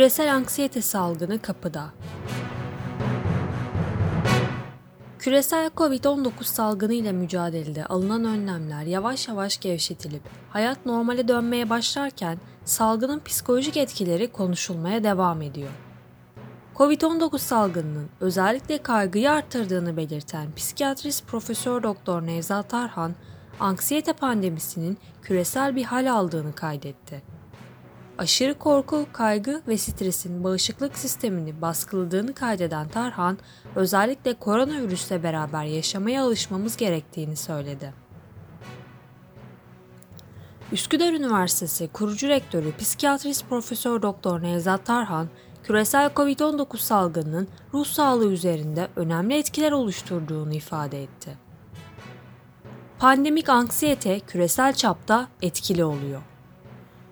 Küresel anksiyete salgını kapıda. Küresel Covid-19 salgını ile mücadelede alınan önlemler yavaş yavaş gevşetilip hayat normale dönmeye başlarken salgının psikolojik etkileri konuşulmaya devam ediyor. Covid-19 salgınının özellikle kaygıyı arttırdığını belirten psikiyatrist Profesör Doktor Nevzat Tarhan, anksiyete pandemisinin küresel bir hal aldığını kaydetti. Aşırı korku, kaygı ve stresin bağışıklık sistemini baskıladığını kaydeden Tarhan, özellikle koronavirüsle beraber yaşamaya alışmamız gerektiğini söyledi. Üsküdar Üniversitesi kurucu rektörü psikiyatrist Profesör Doktor Nevzat Tarhan, küresel COVID-19 salgınının ruh sağlığı üzerinde önemli etkiler oluşturduğunu ifade etti. Pandemik anksiyete küresel çapta etkili oluyor.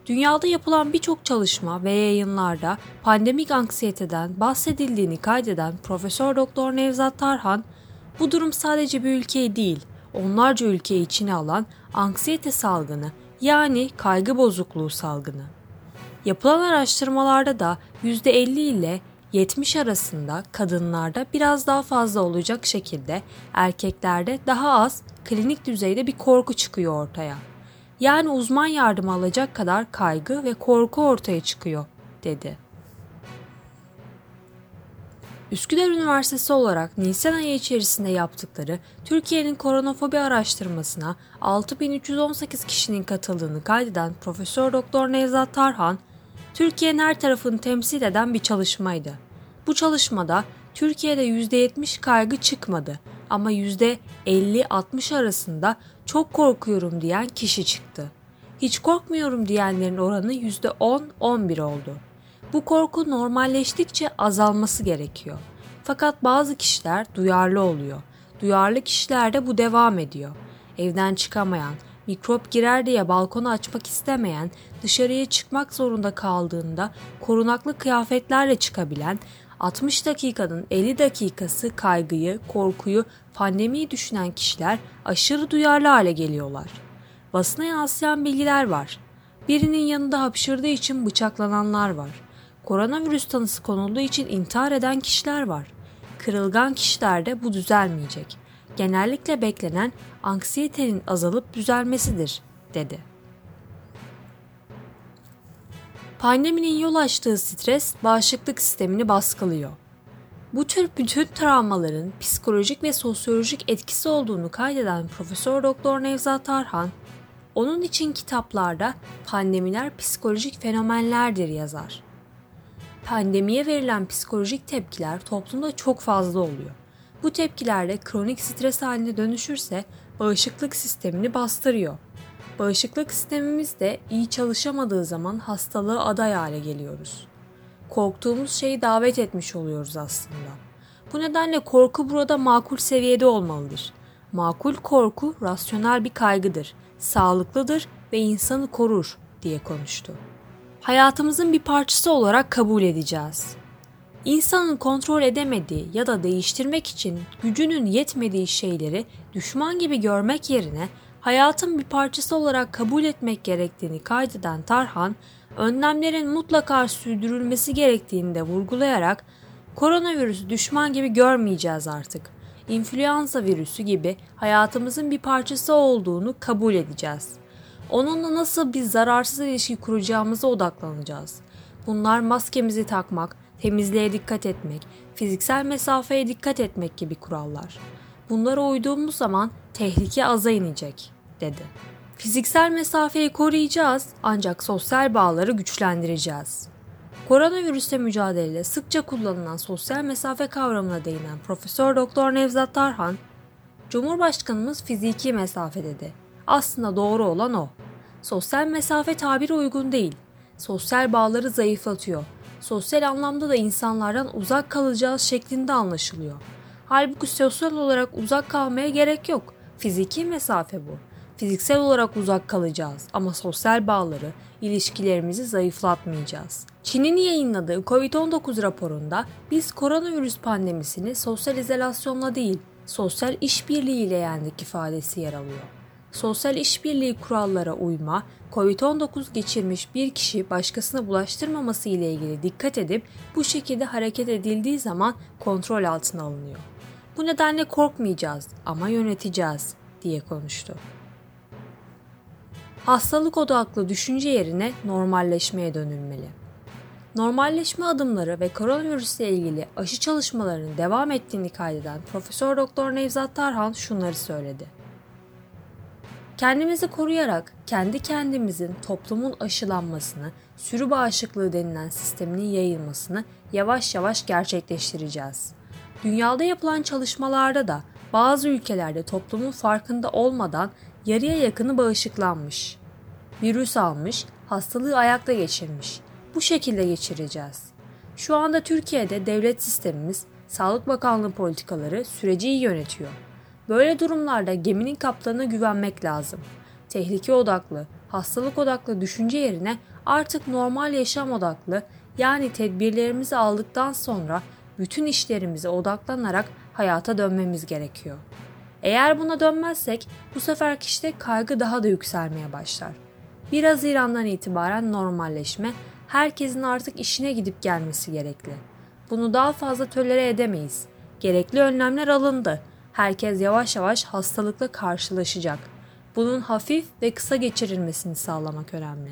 Dünyada yapılan birçok çalışma ve yayınlarda pandemik anksiyeteden bahsedildiğini kaydeden Profesör Doktor Nevzat Tarhan, bu durum sadece bir ülkeyi değil, onlarca ülkeyi içine alan anksiyete salgını yani kaygı bozukluğu salgını. Yapılan araştırmalarda da %50 ile 70 arasında kadınlarda biraz daha fazla olacak şekilde erkeklerde daha az klinik düzeyde bir korku çıkıyor ortaya. Yani uzman yardım alacak kadar kaygı ve korku ortaya çıkıyor, dedi. Üsküdar Üniversitesi olarak Nisan ayı içerisinde yaptıkları Türkiye'nin koronafobi araştırmasına 6318 kişinin katıldığını kaydeden Profesör Doktor Nevzat Tarhan, Türkiye'nin her tarafını temsil eden bir çalışmaydı. Bu çalışmada Türkiye'de %70 kaygı çıkmadı ama %50-60 arasında çok korkuyorum diyen kişi çıktı. Hiç korkmuyorum diyenlerin oranı %10-11 oldu. Bu korku normalleştikçe azalması gerekiyor. Fakat bazı kişiler duyarlı oluyor. Duyarlı kişilerde bu devam ediyor. Evden çıkamayan, mikrop girer diye balkonu açmak istemeyen, dışarıya çıkmak zorunda kaldığında korunaklı kıyafetlerle çıkabilen, 60 dakikanın 50 dakikası kaygıyı, korkuyu, pandemiyi düşünen kişiler aşırı duyarlı hale geliyorlar. Basına yansıyan bilgiler var. Birinin yanında hapşırdığı için bıçaklananlar var. Koronavirüs tanısı konulduğu için intihar eden kişiler var. Kırılgan kişilerde bu düzelmeyecek. Genellikle beklenen anksiyetenin azalıp düzelmesidir, dedi. Pandeminin yol açtığı stres bağışıklık sistemini baskılıyor. Bu tür bütün travmaların psikolojik ve sosyolojik etkisi olduğunu kaydeden Profesör Doktor Nevzat Tarhan, onun için kitaplarda pandemiler psikolojik fenomenlerdir yazar. Pandemiye verilen psikolojik tepkiler toplumda çok fazla oluyor. Bu tepkilerle kronik stres haline dönüşürse bağışıklık sistemini bastırıyor. Bağışıklık sistemimiz de iyi çalışamadığı zaman hastalığı aday hale geliyoruz. Korktuğumuz şeyi davet etmiş oluyoruz aslında. Bu nedenle korku burada makul seviyede olmalıdır. Makul korku rasyonel bir kaygıdır, sağlıklıdır ve insanı korur diye konuştu. Hayatımızın bir parçası olarak kabul edeceğiz. İnsanın kontrol edemediği ya da değiştirmek için gücünün yetmediği şeyleri düşman gibi görmek yerine hayatın bir parçası olarak kabul etmek gerektiğini kaydeden Tarhan, önlemlerin mutlaka sürdürülmesi gerektiğini de vurgulayarak koronavirüsü düşman gibi görmeyeceğiz artık. İnfluenza virüsü gibi hayatımızın bir parçası olduğunu kabul edeceğiz. Onunla nasıl bir zararsız ilişki kuracağımıza odaklanacağız. Bunlar maskemizi takmak, temizliğe dikkat etmek, fiziksel mesafeye dikkat etmek gibi kurallar. Bunlara uyduğumuz zaman tehlike aza inecek, dedi. Fiziksel mesafeyi koruyacağız ancak sosyal bağları güçlendireceğiz. Koronavirüsle mücadelede sıkça kullanılan sosyal mesafe kavramına değinen Profesör Doktor Nevzat Tarhan, Cumhurbaşkanımız fiziki mesafe dedi. Aslında doğru olan o. Sosyal mesafe tabiri uygun değil. Sosyal bağları zayıflatıyor. Sosyal anlamda da insanlardan uzak kalacağız şeklinde anlaşılıyor. Halbuki sosyal olarak uzak kalmaya gerek yok. Fiziki mesafe bu. Fiziksel olarak uzak kalacağız ama sosyal bağları, ilişkilerimizi zayıflatmayacağız. Çin'in yayınladığı COVID-19 raporunda biz koronavirüs pandemisini sosyal izolasyonla değil, sosyal işbirliğiyle yendik ifadesi yer alıyor. sosyal işbirliği kurallara uyma, COVID-19 geçirmiş bir kişi başkasına bulaştırmaması ile ilgili dikkat edip bu şekilde hareket edildiği zaman kontrol altına alınıyor. Bu nedenle korkmayacağız ama yöneteceğiz diye konuştu. Hastalık odaklı düşünce yerine normalleşmeye dönülmeli. Normalleşme adımları ve koronavirüsle ilgili aşı çalışmalarının devam ettiğini kaydeden Profesör Doktor Nevzat Tarhan şunları söyledi. Kendimizi koruyarak kendi kendimizin toplumun aşılanmasını, sürü bağışıklığı denilen sisteminin yayılmasını yavaş yavaş gerçekleştireceğiz. Dünyada yapılan çalışmalarda da bazı ülkelerde toplumun farkında olmadan yarıya yakını bağışıklanmış. Virüs almış, hastalığı ayakta geçirmiş. Bu şekilde geçireceğiz. Şu anda Türkiye'de devlet sistemimiz, Sağlık Bakanlığı politikaları süreci iyi yönetiyor. Böyle durumlarda geminin kaptanına güvenmek lazım. Tehlike odaklı, hastalık odaklı düşünce yerine artık normal yaşam odaklı yani tedbirlerimizi aldıktan sonra bütün işlerimize odaklanarak hayata dönmemiz gerekiyor. Eğer buna dönmezsek bu sefer kişide kaygı daha da yükselmeye başlar. 1 Haziran'dan itibaren normalleşme, herkesin artık işine gidip gelmesi gerekli. Bunu daha fazla tölere edemeyiz. Gerekli önlemler alındı. Herkes yavaş yavaş hastalıkla karşılaşacak. Bunun hafif ve kısa geçirilmesini sağlamak önemli.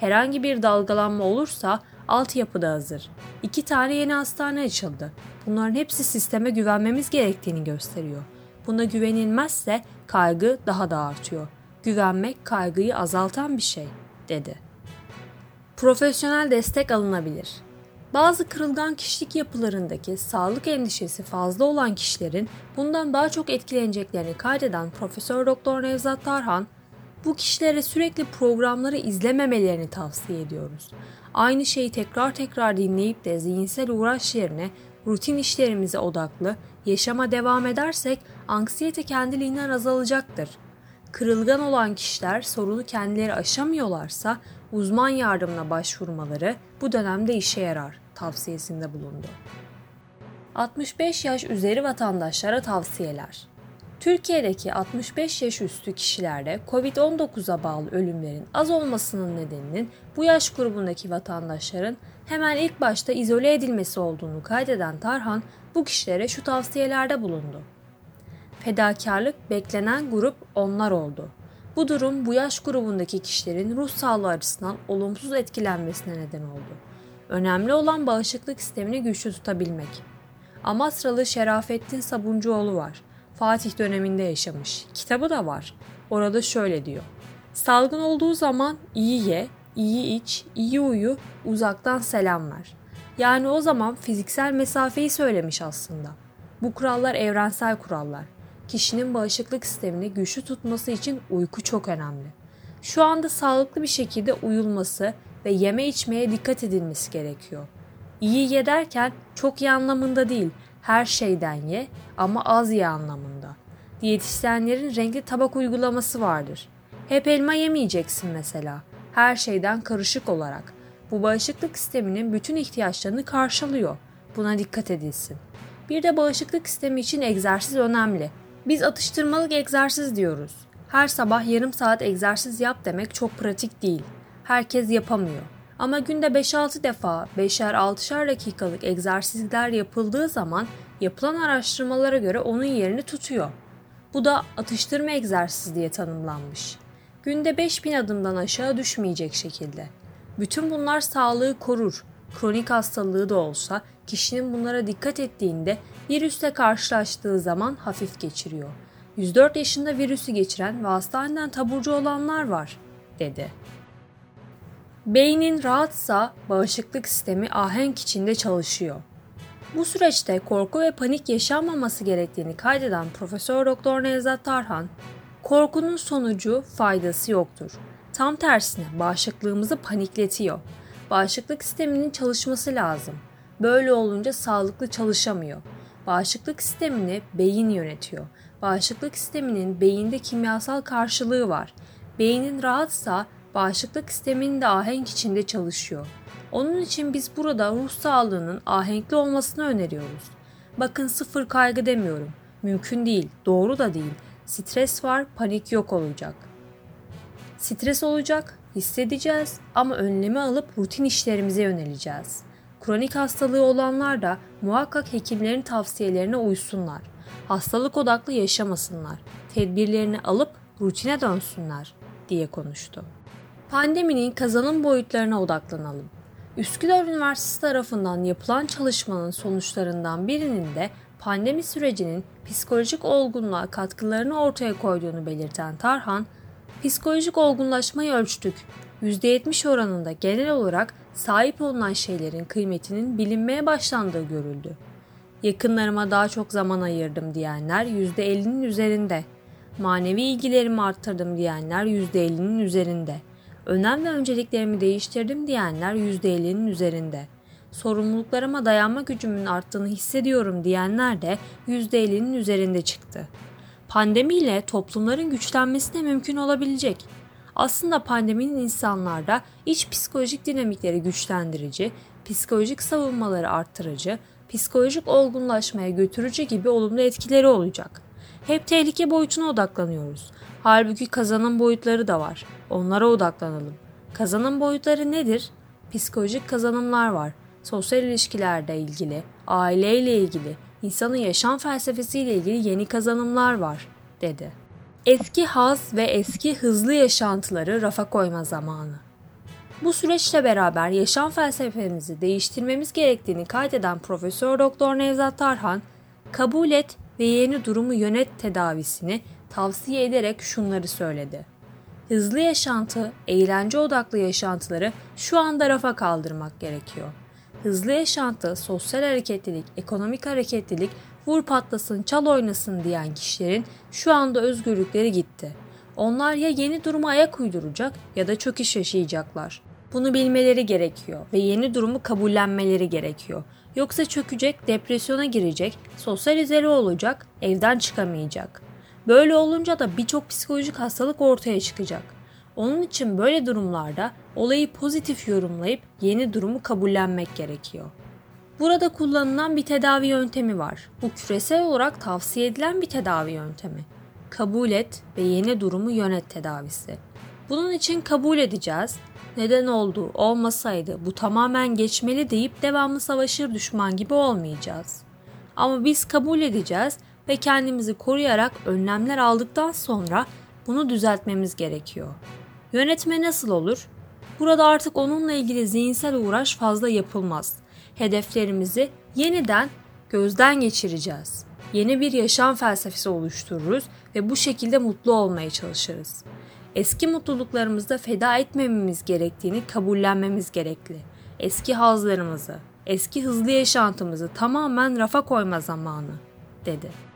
Herhangi bir dalgalanma olursa altyapı da hazır. İki tane yeni hastane açıldı. Bunların hepsi sisteme güvenmemiz gerektiğini gösteriyor. Buna güvenilmezse kaygı daha da artıyor. Güvenmek kaygıyı azaltan bir şey, dedi. Profesyonel destek alınabilir. Bazı kırılgan kişilik yapılarındaki sağlık endişesi fazla olan kişilerin bundan daha çok etkileneceklerini kaydeden Profesör Doktor Nevzat Tarhan, bu kişilere sürekli programları izlememelerini tavsiye ediyoruz. Aynı şeyi tekrar tekrar dinleyip de zihinsel uğraş yerine rutin işlerimize odaklı yaşama devam edersek anksiyete kendiliğinden azalacaktır. Kırılgan olan kişiler sorunu kendileri aşamıyorlarsa uzman yardımına başvurmaları bu dönemde işe yarar tavsiyesinde bulundu. 65 yaş üzeri vatandaşlara tavsiyeler. Türkiye'deki 65 yaş üstü kişilerde COVID-19'a bağlı ölümlerin az olmasının nedeninin bu yaş grubundaki vatandaşların hemen ilk başta izole edilmesi olduğunu kaydeden Tarhan bu kişilere şu tavsiyelerde bulundu. Fedakarlık beklenen grup onlar oldu. Bu durum bu yaş grubundaki kişilerin ruh sağlığı açısından olumsuz etkilenmesine neden oldu. Önemli olan bağışıklık sistemini güçlü tutabilmek. Amasralı Şerafettin Sabuncuoğlu var. Fatih döneminde yaşamış. Kitabı da var. Orada şöyle diyor. Salgın olduğu zaman iyi ye, iyi iç, iyi uyu, uzaktan selam ver. Yani o zaman fiziksel mesafeyi söylemiş aslında. Bu kurallar evrensel kurallar. Kişinin bağışıklık sistemini güçlü tutması için uyku çok önemli. Şu anda sağlıklı bir şekilde uyulması ve yeme içmeye dikkat edilmesi gerekiyor. İyi ye derken çok iyi anlamında değil, her şeyden ye ama az ye anlamında. Diyetisyenlerin renkli tabak uygulaması vardır. Hep elma yemeyeceksin mesela. Her şeyden karışık olarak. Bu bağışıklık sisteminin bütün ihtiyaçlarını karşılıyor. Buna dikkat edilsin. Bir de bağışıklık sistemi için egzersiz önemli. Biz atıştırmalık egzersiz diyoruz. Her sabah yarım saat egzersiz yap demek çok pratik değil. Herkes yapamıyor. Ama günde 5-6 defa 5'er 6'şer dakikalık egzersizler yapıldığı zaman yapılan araştırmalara göre onun yerini tutuyor. Bu da atıştırma egzersizi diye tanımlanmış. Günde 5000 adımdan aşağı düşmeyecek şekilde. Bütün bunlar sağlığı korur. Kronik hastalığı da olsa kişinin bunlara dikkat ettiğinde virüsle karşılaştığı zaman hafif geçiriyor. 104 yaşında virüsü geçiren ve hastaneden taburcu olanlar var, dedi. Beynin rahatsa bağışıklık sistemi ahenk içinde çalışıyor. Bu süreçte korku ve panik yaşanmaması gerektiğini kaydeden Profesör Doktor Nevzat Tarhan, korkunun sonucu faydası yoktur. Tam tersine bağışıklığımızı panikletiyor. Bağışıklık sisteminin çalışması lazım. Böyle olunca sağlıklı çalışamıyor. Bağışıklık sistemini beyin yönetiyor. Bağışıklık sisteminin beyinde kimyasal karşılığı var. Beynin rahatsa bağışıklık sisteminin de ahenk içinde çalışıyor. Onun için biz burada ruh sağlığının ahenkli olmasını öneriyoruz. Bakın sıfır kaygı demiyorum. Mümkün değil, doğru da değil. Stres var, panik yok olacak. Stres olacak, hissedeceğiz ama önlemi alıp rutin işlerimize yöneleceğiz. Kronik hastalığı olanlar da muhakkak hekimlerin tavsiyelerine uysunlar. Hastalık odaklı yaşamasınlar. Tedbirlerini alıp rutine dönsünler diye konuştu. Pandeminin kazanım boyutlarına odaklanalım. Üsküdar Üniversitesi tarafından yapılan çalışmanın sonuçlarından birinin de pandemi sürecinin psikolojik olgunluğa katkılarını ortaya koyduğunu belirten Tarhan, psikolojik olgunlaşmayı ölçtük. %70 oranında genel olarak sahip olunan şeylerin kıymetinin bilinmeye başlandığı görüldü. Yakınlarıma daha çok zaman ayırdım diyenler %50'nin üzerinde. Manevi ilgilerimi arttırdım diyenler %50'nin üzerinde. Önem ve önceliklerimi değiştirdim diyenler %50'nin üzerinde. Sorumluluklarıma dayanma gücümün arttığını hissediyorum diyenler de %50'nin üzerinde çıktı. Pandemiyle toplumların güçlenmesi de mümkün olabilecek. Aslında pandeminin insanlarda iç psikolojik dinamikleri güçlendirici, psikolojik savunmaları arttırıcı, psikolojik olgunlaşmaya götürücü gibi olumlu etkileri olacak. Hep tehlike boyutuna odaklanıyoruz. Halbuki kazanım boyutları da var. Onlara odaklanalım. Kazanım boyutları nedir? Psikolojik kazanımlar var. Sosyal ilişkilerde ilgili, aileyle ilgili, insanın yaşam felsefesiyle ilgili yeni kazanımlar var, dedi. Eski haz ve eski hızlı yaşantıları rafa koyma zamanı. Bu süreçle beraber yaşam felsefemizi değiştirmemiz gerektiğini kaydeden Profesör Doktor Nevzat Tarhan, kabul et ve yeni durumu yönet tedavisini tavsiye ederek şunları söyledi. Hızlı yaşantı, eğlence odaklı yaşantıları şu anda rafa kaldırmak gerekiyor. Hızlı yaşantı, sosyal hareketlilik, ekonomik hareketlilik, vur patlasın, çal oynasın diyen kişilerin şu anda özgürlükleri gitti. Onlar ya yeni duruma ayak uyduracak ya da çöküş yaşayacaklar. Bunu bilmeleri gerekiyor ve yeni durumu kabullenmeleri gerekiyor. Yoksa çökecek, depresyona girecek, sosyal izole olacak, evden çıkamayacak. Böyle olunca da birçok psikolojik hastalık ortaya çıkacak. Onun için böyle durumlarda olayı pozitif yorumlayıp yeni durumu kabullenmek gerekiyor. Burada kullanılan bir tedavi yöntemi var. Bu küresel olarak tavsiye edilen bir tedavi yöntemi. Kabul et ve yeni durumu yönet tedavisi. Bunun için kabul edeceğiz. Neden oldu, olmasaydı, bu tamamen geçmeli deyip devamlı savaşır düşman gibi olmayacağız. Ama biz kabul edeceğiz ve kendimizi koruyarak önlemler aldıktan sonra bunu düzeltmemiz gerekiyor. Yönetme nasıl olur? Burada artık onunla ilgili zihinsel uğraş fazla yapılmaz. Hedeflerimizi yeniden gözden geçireceğiz. Yeni bir yaşam felsefesi oluştururuz ve bu şekilde mutlu olmaya çalışırız. Eski mutluluklarımızda feda etmememiz gerektiğini kabullenmemiz gerekli. Eski hazlarımızı, eski hızlı yaşantımızı tamamen rafa koyma zamanı, dedi.